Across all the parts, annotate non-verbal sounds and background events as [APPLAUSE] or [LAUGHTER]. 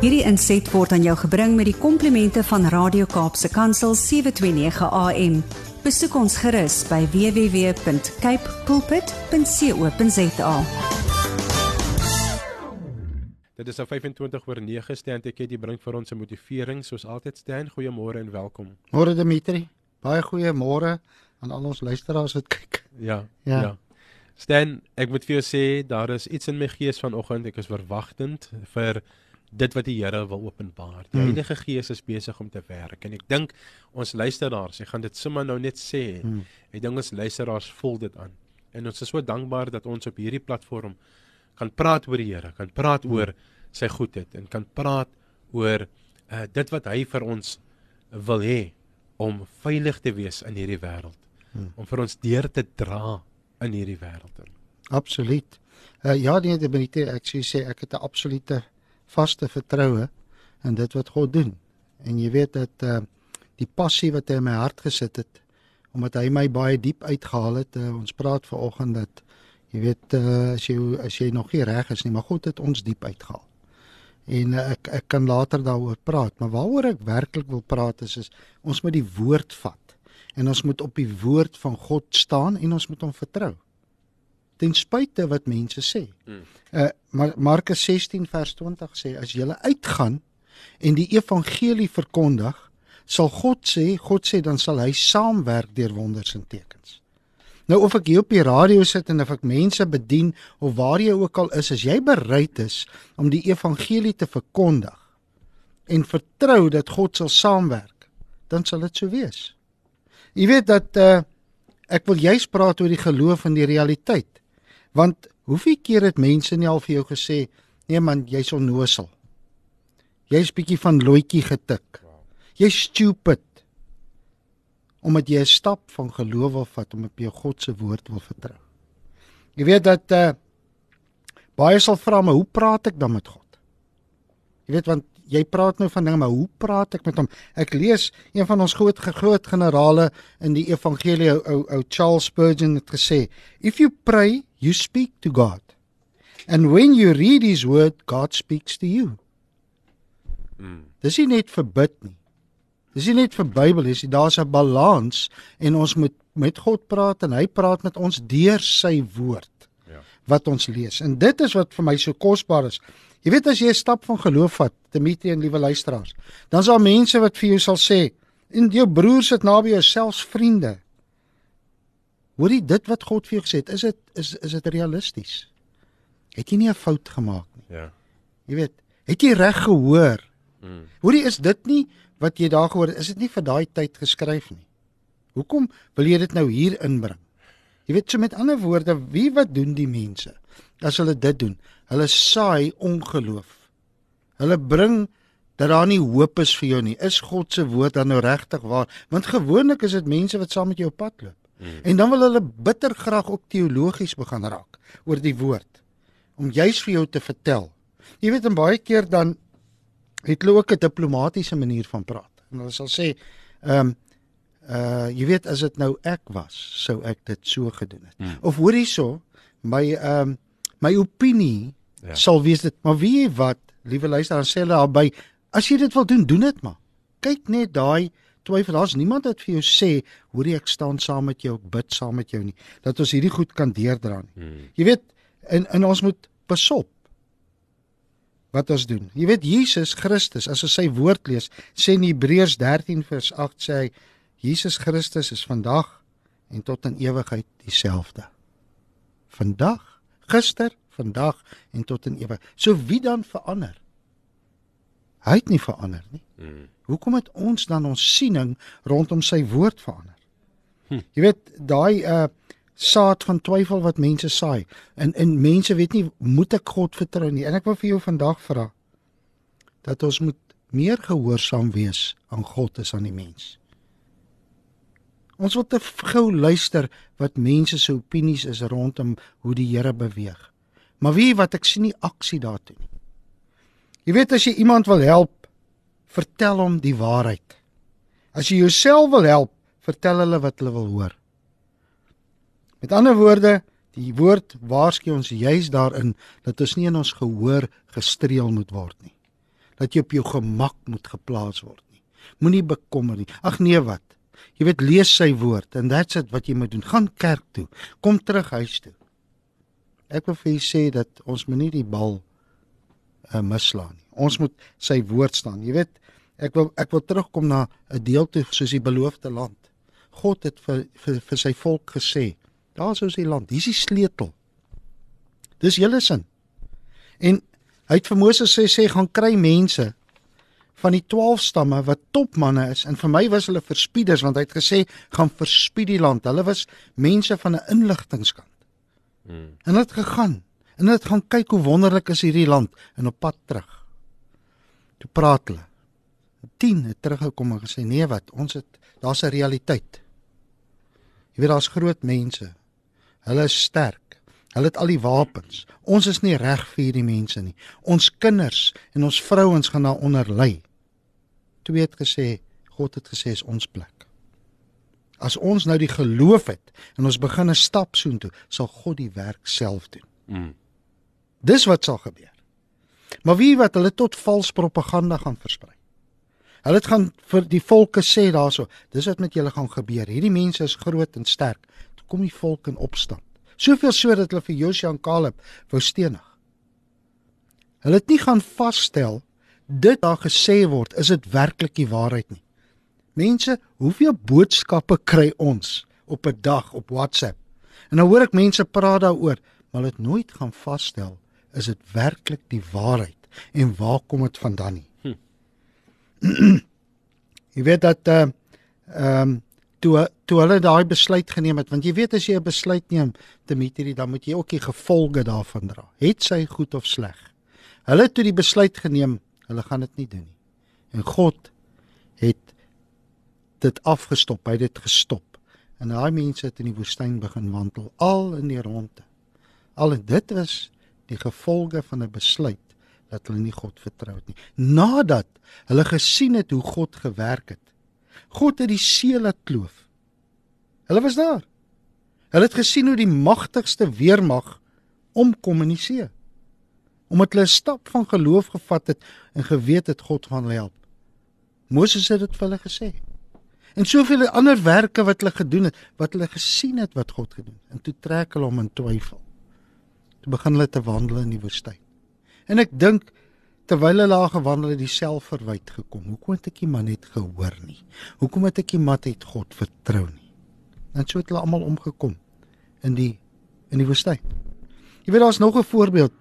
Hierdie inset word aan jou gebring met die komplimente van Radio Kaapse Kansel 729 AM. Besoek ons gerus by www.cape pulpit.co.za. Dit is nou 25 oor 9 staan ek het jy bring vir ons 'n motivering soos altyd staan. Goeiemôre en welkom. Môre Dimitri. Baie goeie môre aan al ons luisteraars wat kyk. Ja. Ja. ja. Stan, ek moet vir jou sê daar is iets in my gees vanoggend. Ek is verwagtend vir dit wat die Here wil openbaar. Die Hmm. Heilige Gees is besig om te werk en ek dink ons luisteraars, ek gaan dit sommer nou net sê. Hmm. Ek dink ons luisteraars voel dit aan. En ons is so dankbaar dat ons op hierdie platform kan praat oor die Here, kan praat Hmm. oor sy goedheid en kan praat oor uh, dit wat hy vir ons wil hê om veilig te wees in hierdie wêreld. Hmm. Om vir ons deur te dra in hierdie wêreld. Absoluut. Uh, ja, nee, Dimitri, ek sê ek het 'n absolute vaste vertroue in dit wat God doen. En jy weet dat uh, die passie wat hy in my hart gesit het omdat hy my baie diep uitgehaal het. Uh, ons praat vanoggend dat jy weet uh, as jy as jy nog nie reg is nie, maar God het ons diep uitgehaal. En uh, ek ek kan later daaroor praat, maar waaroor ek werklik wil praat is is ons moet die woord vat en ons moet op die woord van God staan en ons moet hom vertrou. Ten spyte wat mense sê. Hmm. Uh maar Markus 16 vers 20 sê as jy uitgaan en die evangelie verkondig, sal God sê, God sê dan sal hy saamwerk deur wonders en tekens. Nou of ek hier op die radio sit en of ek mense bedien of waar jy ook al is, as jy bereid is om die evangelie te verkondig en vertrou dat God sal saamwerk, dan sal dit so wees. Jy weet dat uh ek wil juis praat oor die geloof en die realiteit. Want hoeveel keer het mense nie al vir jou gesê, nee man, jy's onnosel. Jy's bietjie van loetjie getik. Jy's stupid. Omdat jy 'n stap van geloof wil vat om op jou God se woord wil vertrou. Jy weet dat uh baie sal vra maar hoe praat ek dan met God? Jy weet want jy praat nou van dinge maar hoe praat ek met hom? Ek lees een van ons groot groot generale in die evangelie ou, ou Charles Spurgeon het gesê, if you pray, you speak to God. And when you read his word, God speaks to you. Mm. Dis nie net vir bid nie. Dis nie net vir Bybel, dis daar's 'n balans en ons moet met God praat en hy praat met ons deur sy woord Ja. wat ons lees. En dit is wat vir my so kosbaar is. Jy weet as jy 'n stap van geloof vat, Dimitri en liewe luisteraars, dan is daar mense wat vir jou sal sê, en jou broers sit naby jou, selfs vriende. Hoorie dit wat God vir jou gesê het, is dit is is dit realisties? Het jy nie 'n fout gemaak nie? Ja. Jy weet, het jy reg gehoor? Mm. Hoorie, is dit nie wat jy daar gehoor het? Is dit nie vir daai tyd geskryf nie? Hoekom wil jy dit nou hier inbring? Jy weet, so met ander woorde, wie wat doen die mense as hulle dit doen? Hulle saai ongeloof. Hulle bring dat daar nie hoop is vir jou nie. Is God se woord dan nou regtig waar? Want gewoonlik is dit mense wat saam met jou op pad loop. Mm. En dan wil hulle bitter graag ook teologies begin raak oor die woord om juis vir jou te vertel. Jy weet en baie keer dan het hulle ook 'n diplomatisiese manier van praat. En hulle sal sê, ehm um, uh jy weet as dit nou ek was, sou ek dit so gedoen het. Hmm. Of hoor hierso, my ehm um, my opinie ja. sal wees dit, maar weet jy wat, liewe luisteraar, sê hulle daarby, as jy dit wil doen, doen dit maar. Kyk net daai twyfel, daar's niemand wat vir jou sê, hoor ek staan saam met jou, ek bid saam met jou nie, dat ons hierdie goed kan deurdra nie. Mm. Jy weet, en en ons moet pasop wat ons doen. Jy weet Jesus Christus, as ons sy woord lees, sê in Hebreërs 13 vers 8 sê hy Jesus Christus is vandag en tot in ewigheid dieselfde. Vandag, gister, vandag en tot in ewigheid. So wie dan verander? Hy het nie verander nie. Mm. Hoekom het ons dan ons siening rondom sy woord verander? Hm. Jy weet daai uh saad van twyfel wat mense saai en en mense weet nie moet ek God vertrou nie. En ek wil vir jou vandag vra dat ons moet meer gehoorsaam wees aan God as aan die mens. Ons wil te gou luister wat mense se opinies is rondom hoe die Here beweeg. Maar wie wat ek sien nie aksie daartoe nie. Jy weet as jy iemand wil help, vertel hom die waarheid. As jy jouself wil help, vertel hulle wat hulle wil hoor. Met ander woorde, die woord waarsku ons juis daarin dat ons nie in ons gehoor gestreel moet word nie. dat jy op jou gemak moet geplaas word nie. Moenie bekommer nie. Ag nee wat. Jy weet lees sy woord en that's it wat jy moet doen. Gaan kerk toe. Kom terug huis toe. Ek wil vir julle sê dat ons moenie die bal uh, mislaan nie. Ons moet sy woord staan. Jy weet, ek wil ek wil terugkom na 'n deel toe soos die beloofde land. God het vir vir, vir sy volk gesê, daar is ons die land. Hier is die sleutel. Dis julle sin. En hy het vir Moses sê sê gaan kry mense van die 12 stamme wat topmanne is en vir my was hulle verspieders want hy het gesê gaan verspied die land. Hulle was mense van 'n inligtingskant. Hmm. En hulle het gegaan en hulle het gaan kyk hoe wonderlik is hierdie land en op pad terug. Toe praat hulle. 10 het teruggekom en gesê nee wat, ons het daar's 'n realiteit. Jy weet daar's groot mense. Hulle is sterk. Hulle het al die wapens. Ons is nie reg vir hierdie mense nie. Ons kinders en ons vrouens gaan daaronder ly. Twee het gesê God het gesê is ons plek. As ons nou die geloof het en ons begin 'n stap soontoe, sal God die werk self doen. Mm. Dis wat sal gebeur. Maar wie wat hulle tot vals propaganda gaan versprei. Hulle het gaan vir die volke sê daarso, dis wat met julle gaan gebeur. Hierdie mense is groot en sterk. Toe kom die volk in opstand. Soveel so dat hulle vir Josua en Caleb wou stenig. Hulle het nie gaan vasstel dit daar gesê word is dit werklik die waarheid nie. Mense, hoeveel boodskappe kry ons op 'n dag op WhatsApp? En nou hoor ek mense praat daaroor, maar hulle het nooit gaan vasstel is dit werklik die waarheid en waar kom dit vandaan nie. Hm. [CLEARS THROAT] jy weet dat uh ehm um, toe toe hulle daai besluit geneem het want jy weet as jy 'n besluit neem Dimitri dan moet jy ook die gevolge daarvan dra. Het sy goed of sleg? Hulle het toe die besluit geneem, hulle gaan dit nie doen nie. En God het dit afgestop, hy het dit gestop. En daai mense het in die woestyn begin wandel al in die ronde. Al dit was die gevolge van 'n besluit dat hulle nie God vertrou het nie. Nadat hulle gesien het hoe God gewerk het. God het die see laat kloof. Hulle was daar. Hulle het gesien hoe die magtigste weermag omkom in die see. Omdat hulle 'n stap van geloof gevat het en geweet het God gaan hulle help. Moses het dit vir hulle gesê. En soveel ander werke wat hulle gedoen het, wat hulle gesien het wat God gedoen het. En toe trek hulle hom in twyfel toe begin hulle te wandel in die woestyn. En ek dink terwyl hulle daar gewandel het, die selfverwyd gekom. Hoekom het ek nie maar net gehoor nie? Hoekom het ek nie maar net God vertrou nie? Dan sou hulle almal omgekom in die in die woestyn. Jy weet daar's nog 'n voorbeeld.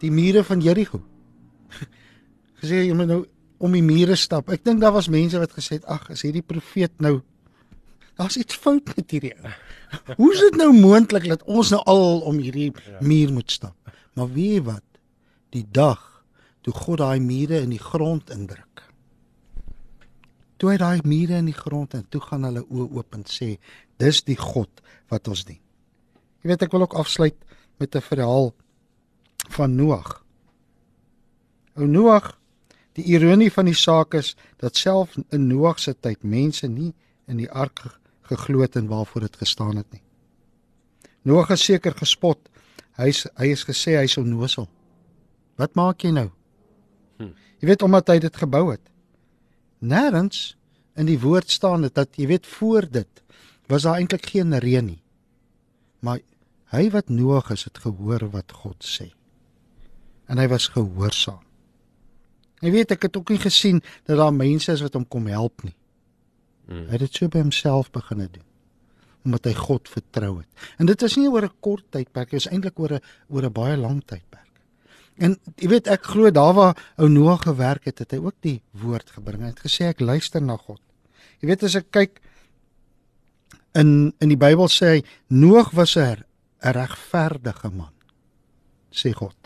Die mure van Jerigo. [LAUGHS] Gesê jy moet nou om die mure stap. Ek dink daar was mense wat gesê het, "Ag, is hierdie profeet nou Daar's iets fout met hierdie ou. Hoe is dit nou moontlik dat ons nou al om hierdie ja. muur moet stap? Maar weet wat? Die dag toe God daai mure in die grond indruk. Toe hy daai mure in die grond en toe gaan hulle oë oop en sê, dis die God wat ons dien. Jy weet ek wil ook afsluit met 'n verhaal van Noag. Ou Noag, die ironie van die saak is dat self in Noag se tyd mense nie in die ark geglo het en waarvoor dit gestaan het nie. Noag is seker gespot. Hy is, hy is gesê hy's onnosel. Wat maak jy nou? Hm. Jy weet omdat hy dit gebou het. Nêrens in die woord staan dit dat jy weet voor dit was daar eintlik geen reën nie. Maar hy wat Noag is het gehoor wat God sê. En hy was gehoorsaam. Jy weet ek het ook nie gesien dat daar mense is wat hom kom help nie. Mm. Hy het dit so by homself begin doen omdat hy God vertrou het. En dit is nie oor 'n kort tydperk, dit is eintlik oor 'n oor 'n baie lang tydperk. En jy weet ek glo daar waar ou Noag gewerk het, het hy ook die woord gebring. Hy het gesê ek luister na God. Jy weet as ek kyk in in die Bybel sê hy Noag was 'n regverdige man sê God.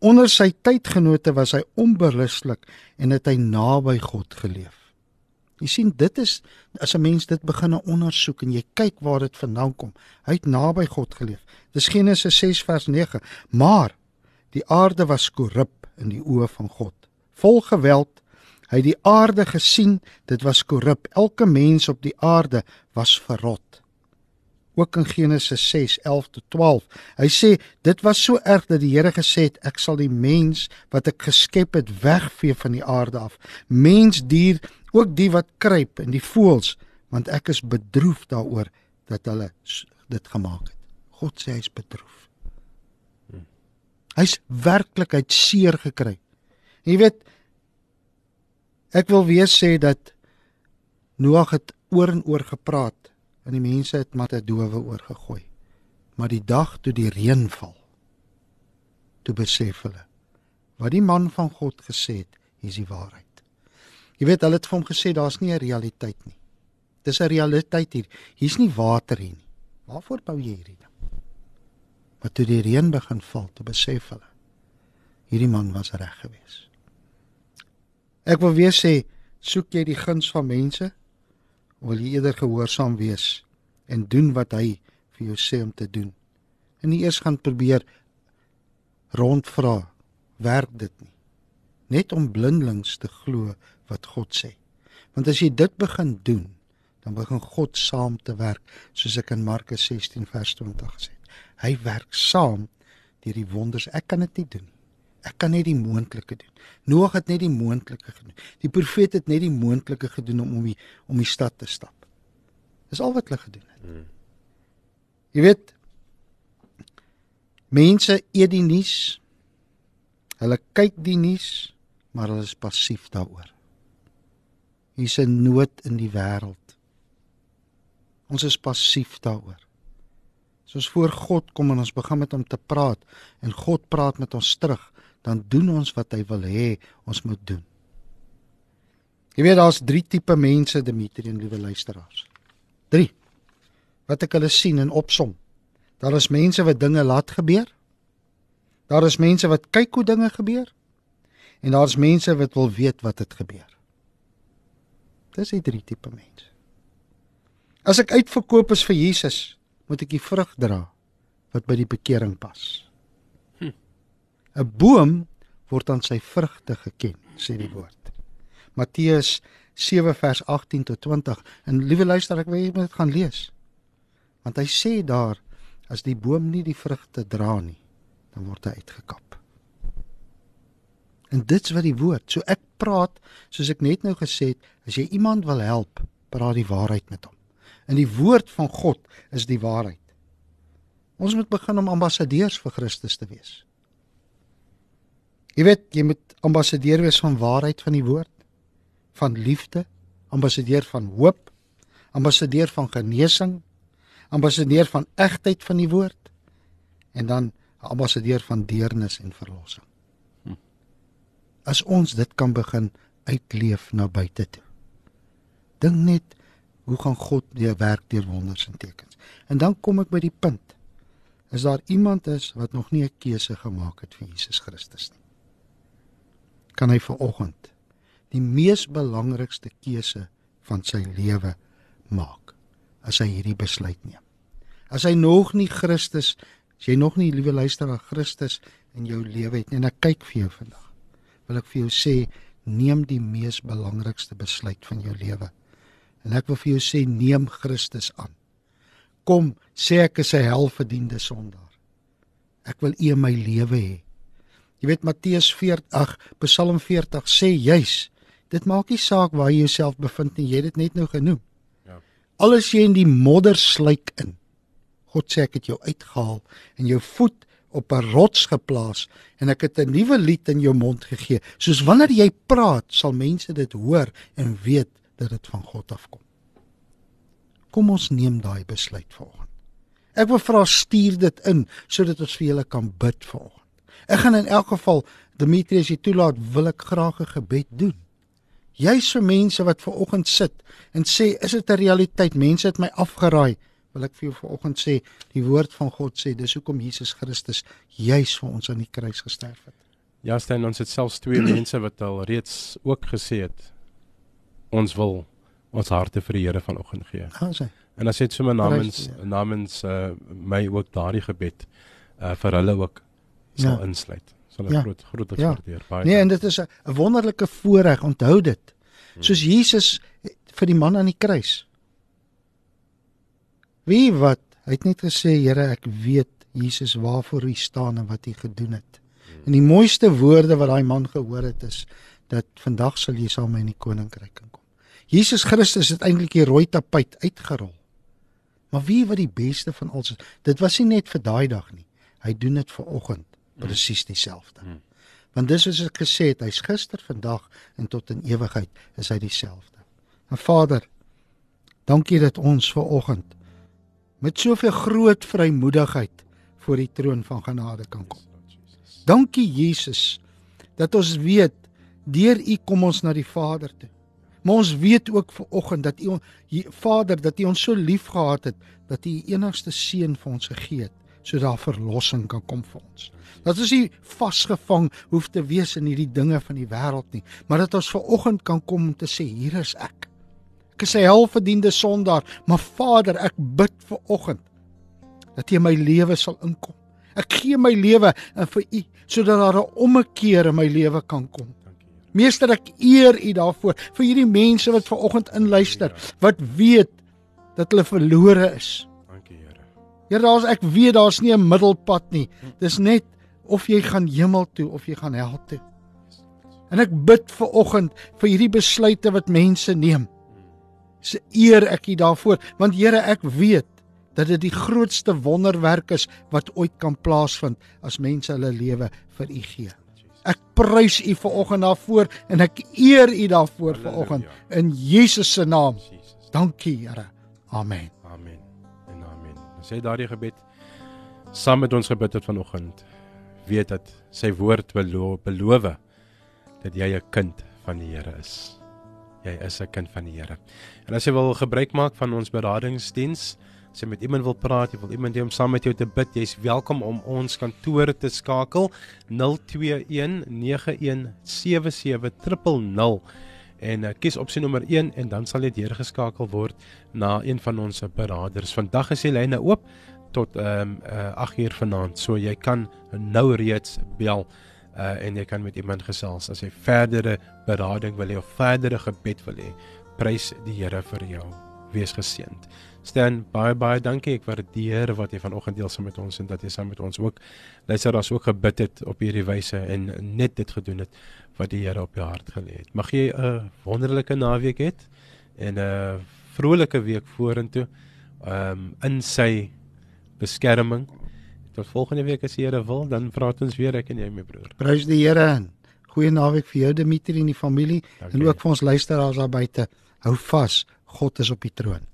Onder sy tydgenote was hy onbewustelik en het hy naby God geleef. Jy sien dit is as 'n mens dit begin ondersoek en jy kyk waar dit vandaan kom. Hy het naby God geleef. Dis Genesis 6 vers 9. Maar die aarde was korrup in die oë van God. Vol geweld. Hy het die aarde gesien, dit was korrup. Elke mens op die aarde was verrot. Ook in Genesis 6:11 tot 12. Hy sê dit was so erg dat die Here gesê het ek sal die mens wat ek geskep het wegvee van die aarde af. Mens, dier, ook die wat kruip en die voëls, want ek is bedroef daaroor dat hulle dit gemaak het. God sê hy's bedroef. Hy's werklik uit seer gekry. Jy weet ek wil weer sê dat Noag het oor en oor gepraat en die mense het maar 'n dowe oor gegooi. Maar die dag toe die reën val, toe besef hulle wat die man van God gesê het, is die waarheid. Jy weet, hulle het vir hom gesê daar's nie 'n realiteit nie. Dis 'n realiteit hier. Hier's nie water hier nie. Waarvoor bou jy hierdie ding? Maar toe die reën begin val, toe besef hulle hierdie man was reg geweest. Ek wil weer sê, soek jy die guns van mense wil jy eerder gehoorsaam wees en doen wat hy vir jou sê om te doen. En nie eers gaan probeer rondvra werk dit nie. Net om blindelings te glo wat God sê. Want as jy dit begin doen, dan begin God saam te werk, soos ek in Markus 16 vers 20 gesê het. Hy werk saam deur die wonders. Ek kan dit nie doen nie. Ek kan net die moontlike doen. Noag het net die moontlike gedoen. Die profeet het net die moontlike gedoen om om die om die stad te stap. Dis al wat hulle gedoen het. Hmm. Jy weet mense eet die nuus. Hulle kyk die nuus, maar hulle is passief daaroor. Hier's 'n nood in die wêreld. Ons is passief daaroor. As ons voor God kom en ons begin met hom te praat en God praat met ons terug, dan doen ons wat hy wil hê ons moet doen. Jy weet daar's 3 tipe mense Dimitri en liewe luisteraars. 3. Wat ek hulle sien en opsom. Daar is mense wat dinge laat gebeur. Daar is mense wat kyk hoe dinge gebeur. En daar's mense wat wil weet wat het gebeur. Dis die 3 tipe mense. As ek uitverkoop is vir Jesus, moet ek die vrug dra wat by die bekering pas. 'n Boom word aan sy vrugte geken, sê die woord. Matteus 7 vers 18 tot 20. En liewe luister, ek wil jy moet dit gaan lees. Want hy sê daar as die boom nie die vrugte dra nie, dan word hy uitgekap. En dit's wat die woord. So ek praat soos ek net nou gesê het, as jy iemand wil help, praat die waarheid met hom. En die woord van God is die waarheid. Ons moet begin om ambassadeurs vir Christus te wees. Jy weet, jy moet ambassadeur wees van waarheid van die woord, van liefde, ambassadeur van hoop, ambassadeur van genesing, ambassadeur van egtheid van die woord en dan ambassadeur van deernis en verlossing. Hm. As ons dit kan begin uitleef na buite toe. Dink net hoe gaan God deur werk deur wonders en tekens. En dan kom ek by die punt. Is daar iemand is wat nog nie 'n keuse gemaak het vir Jesus Christus nie? Kan hy ver oggend die mees belangrikste keuse van sy lewe maak as hy hierdie besluit neem. As hy nog nie Christus, as jy nog nie liewe luisteraar Christus in jou lewe het nie en ek kyk vir jou vandag, wil ek vir jou sê neem die mees belangrikste besluit van jou lewe. En ek wil vir jou sê neem Christus aan. Kom, sê ek is 'n helverdiende sondaar. Ek wil U in my lewe hê. Jy weet Matteus 40, Psalm 40 sê juis, dit maak nie saak waar jy jouself bevind nie, jy het dit net nou genoem. Ja. Alles jy in die modder sluik in. God sê ek het jou uitgehaal en jou voet op 'n rots geplaas en ek het 'n nuwe lied in jou mond gegee. Soos wanneer jy praat, sal mense dit hoor en weet dat dit van God afkom. Kom ons neem daai besluit vanoggend. Ek wil vra stuur dit in sodat ons vir julle kan bid vanoggend. Ek gaan in elk geval Demetrius jy toelaat, wil ek graag 'n gebed doen. Jy's vir mense wat ver oggend sit en sê, is dit 'n realiteit? Mense het my afgeraai. Wil ek vir jou vanoggend sê, die woord van God sê, dis hoekom Jesus Christus juis vir ons aan die kruis gesterf het. Ja, staan ons het selfs twee [CLEARS THROAT] mense wat al reeds ook gesê het ons wil ons harte vir die Here vanoggend gee. Ja, sê. En as dit sommer namens namens uh, my ook daardie gebed uh, vir hulle ook sal ja. insluit. Sal 'n ja. groot groot ja. waardeer baie. Nee, en dit is 'n wonderlike voorreg, onthou dit. Soos hmm. Jesus vir die man aan die kruis. Wie wat Hy het net gesê, Here, ek weet Jesus waarvoor U staan en wat U gedoen het. En die mooiste woorde wat daai man gehoor het is dat vandag sal jy saam in die koninkryk kom. Jesus Christus het eintlik die rooi tapuit uitgerol. Maar wie wat die beste van alles is, dit was nie net vir daai dag nie. Hy doen dit vir oggend presies dieselfde. Hmm. Want dis soos ek gesê het, hy's gister, vandag en tot in ewigheid is hy dieselfde. En Vader, dankie dat ons ver oggend met soveel groot vrymoedigheid voor die troon van genade kan kom. Dankie Jesus dat ons weet deur U kom ons na die Vader toe. Maar ons weet ook ver oggend dat U Vader dat U ons so lief gehad het dat U U enigste seun vir ons gegee het sodat daar verlossing kan kom vir ons. Dat ons nie vasgevang hoef te wees in hierdie dinge van die wêreld nie, maar dat ons ver oggend kan kom om te sê hier is ek. Ek is 'n helverdiende sondaar, maar Vader, ek bid vir oggend dat U in my lewe sal inkom. Ek gee my lewe vir U sodat daar 'n ommekeer in my lewe kan kom. Meester ek eer U daarvoor vir hierdie mense wat ver oggend inluister wat weet dat hulle verlore is. Here. Daar's ek weet daar's nie 'n middelpad nie. Dis net of jy gaan hemel toe of jy gaan hel toe. En ek bid ver oggend vir hierdie besluite wat mense neem. Se eer ek U daarvoor want Here ek weet dat dit die grootste wonderwerk is wat ooit kan plaasvind as mense hulle lewe vir U gee. Ek prys U vanoggend daarvoor en ek eer U daarvoor vanoggend in Jesus se naam. Dankie, Here. Amen. Amen. Ons sê daardie gebed saam met ons gebid het vanoggend. Weet dat sy woord beloof beloof dat jy 'n kind van die Here is. Jy is 'n kind van die Here. En as jy wil gebruik maak van ons beradingsdiens, As jy met iemand wil praat, jy wil iemand hê om saam met jou te bid, jy's welkom om ons kantoor te skakel 021 9177000 en uh, kies opsie nommer 1 en dan sal jy deurgeskakel word na een van ons beraders. Vandag is die lyne oop tot ehm um, uh, 8 uur vanaand. So jy kan nou reeds bel uh, en jy kan met iemand gesels as jy verdere berading wil hê of verdere gebed wil hê. Prys die Here vir jou. Wees geseënd. Stan, baie baie dankie. Ek waardeer wat jy vanoggend deel saam met ons en dat jy saam met ons ook luisteraars ook gebid het op hierdie wyse en net dit gedoen het wat die Here op jou hart gelê het. Mag jy 'n wonderlike naweek hê en 'n vrolike week vorentoe. Um, in sy beskerming. Tot volgende week as die Here wil, dan praat ons weer ek en jy my broer. Prys die Here. Goeie naweek vir jou Dimitri en die familie dankie. en ook vir ons luisteraars daar buite. Hou vas. God is op die troon.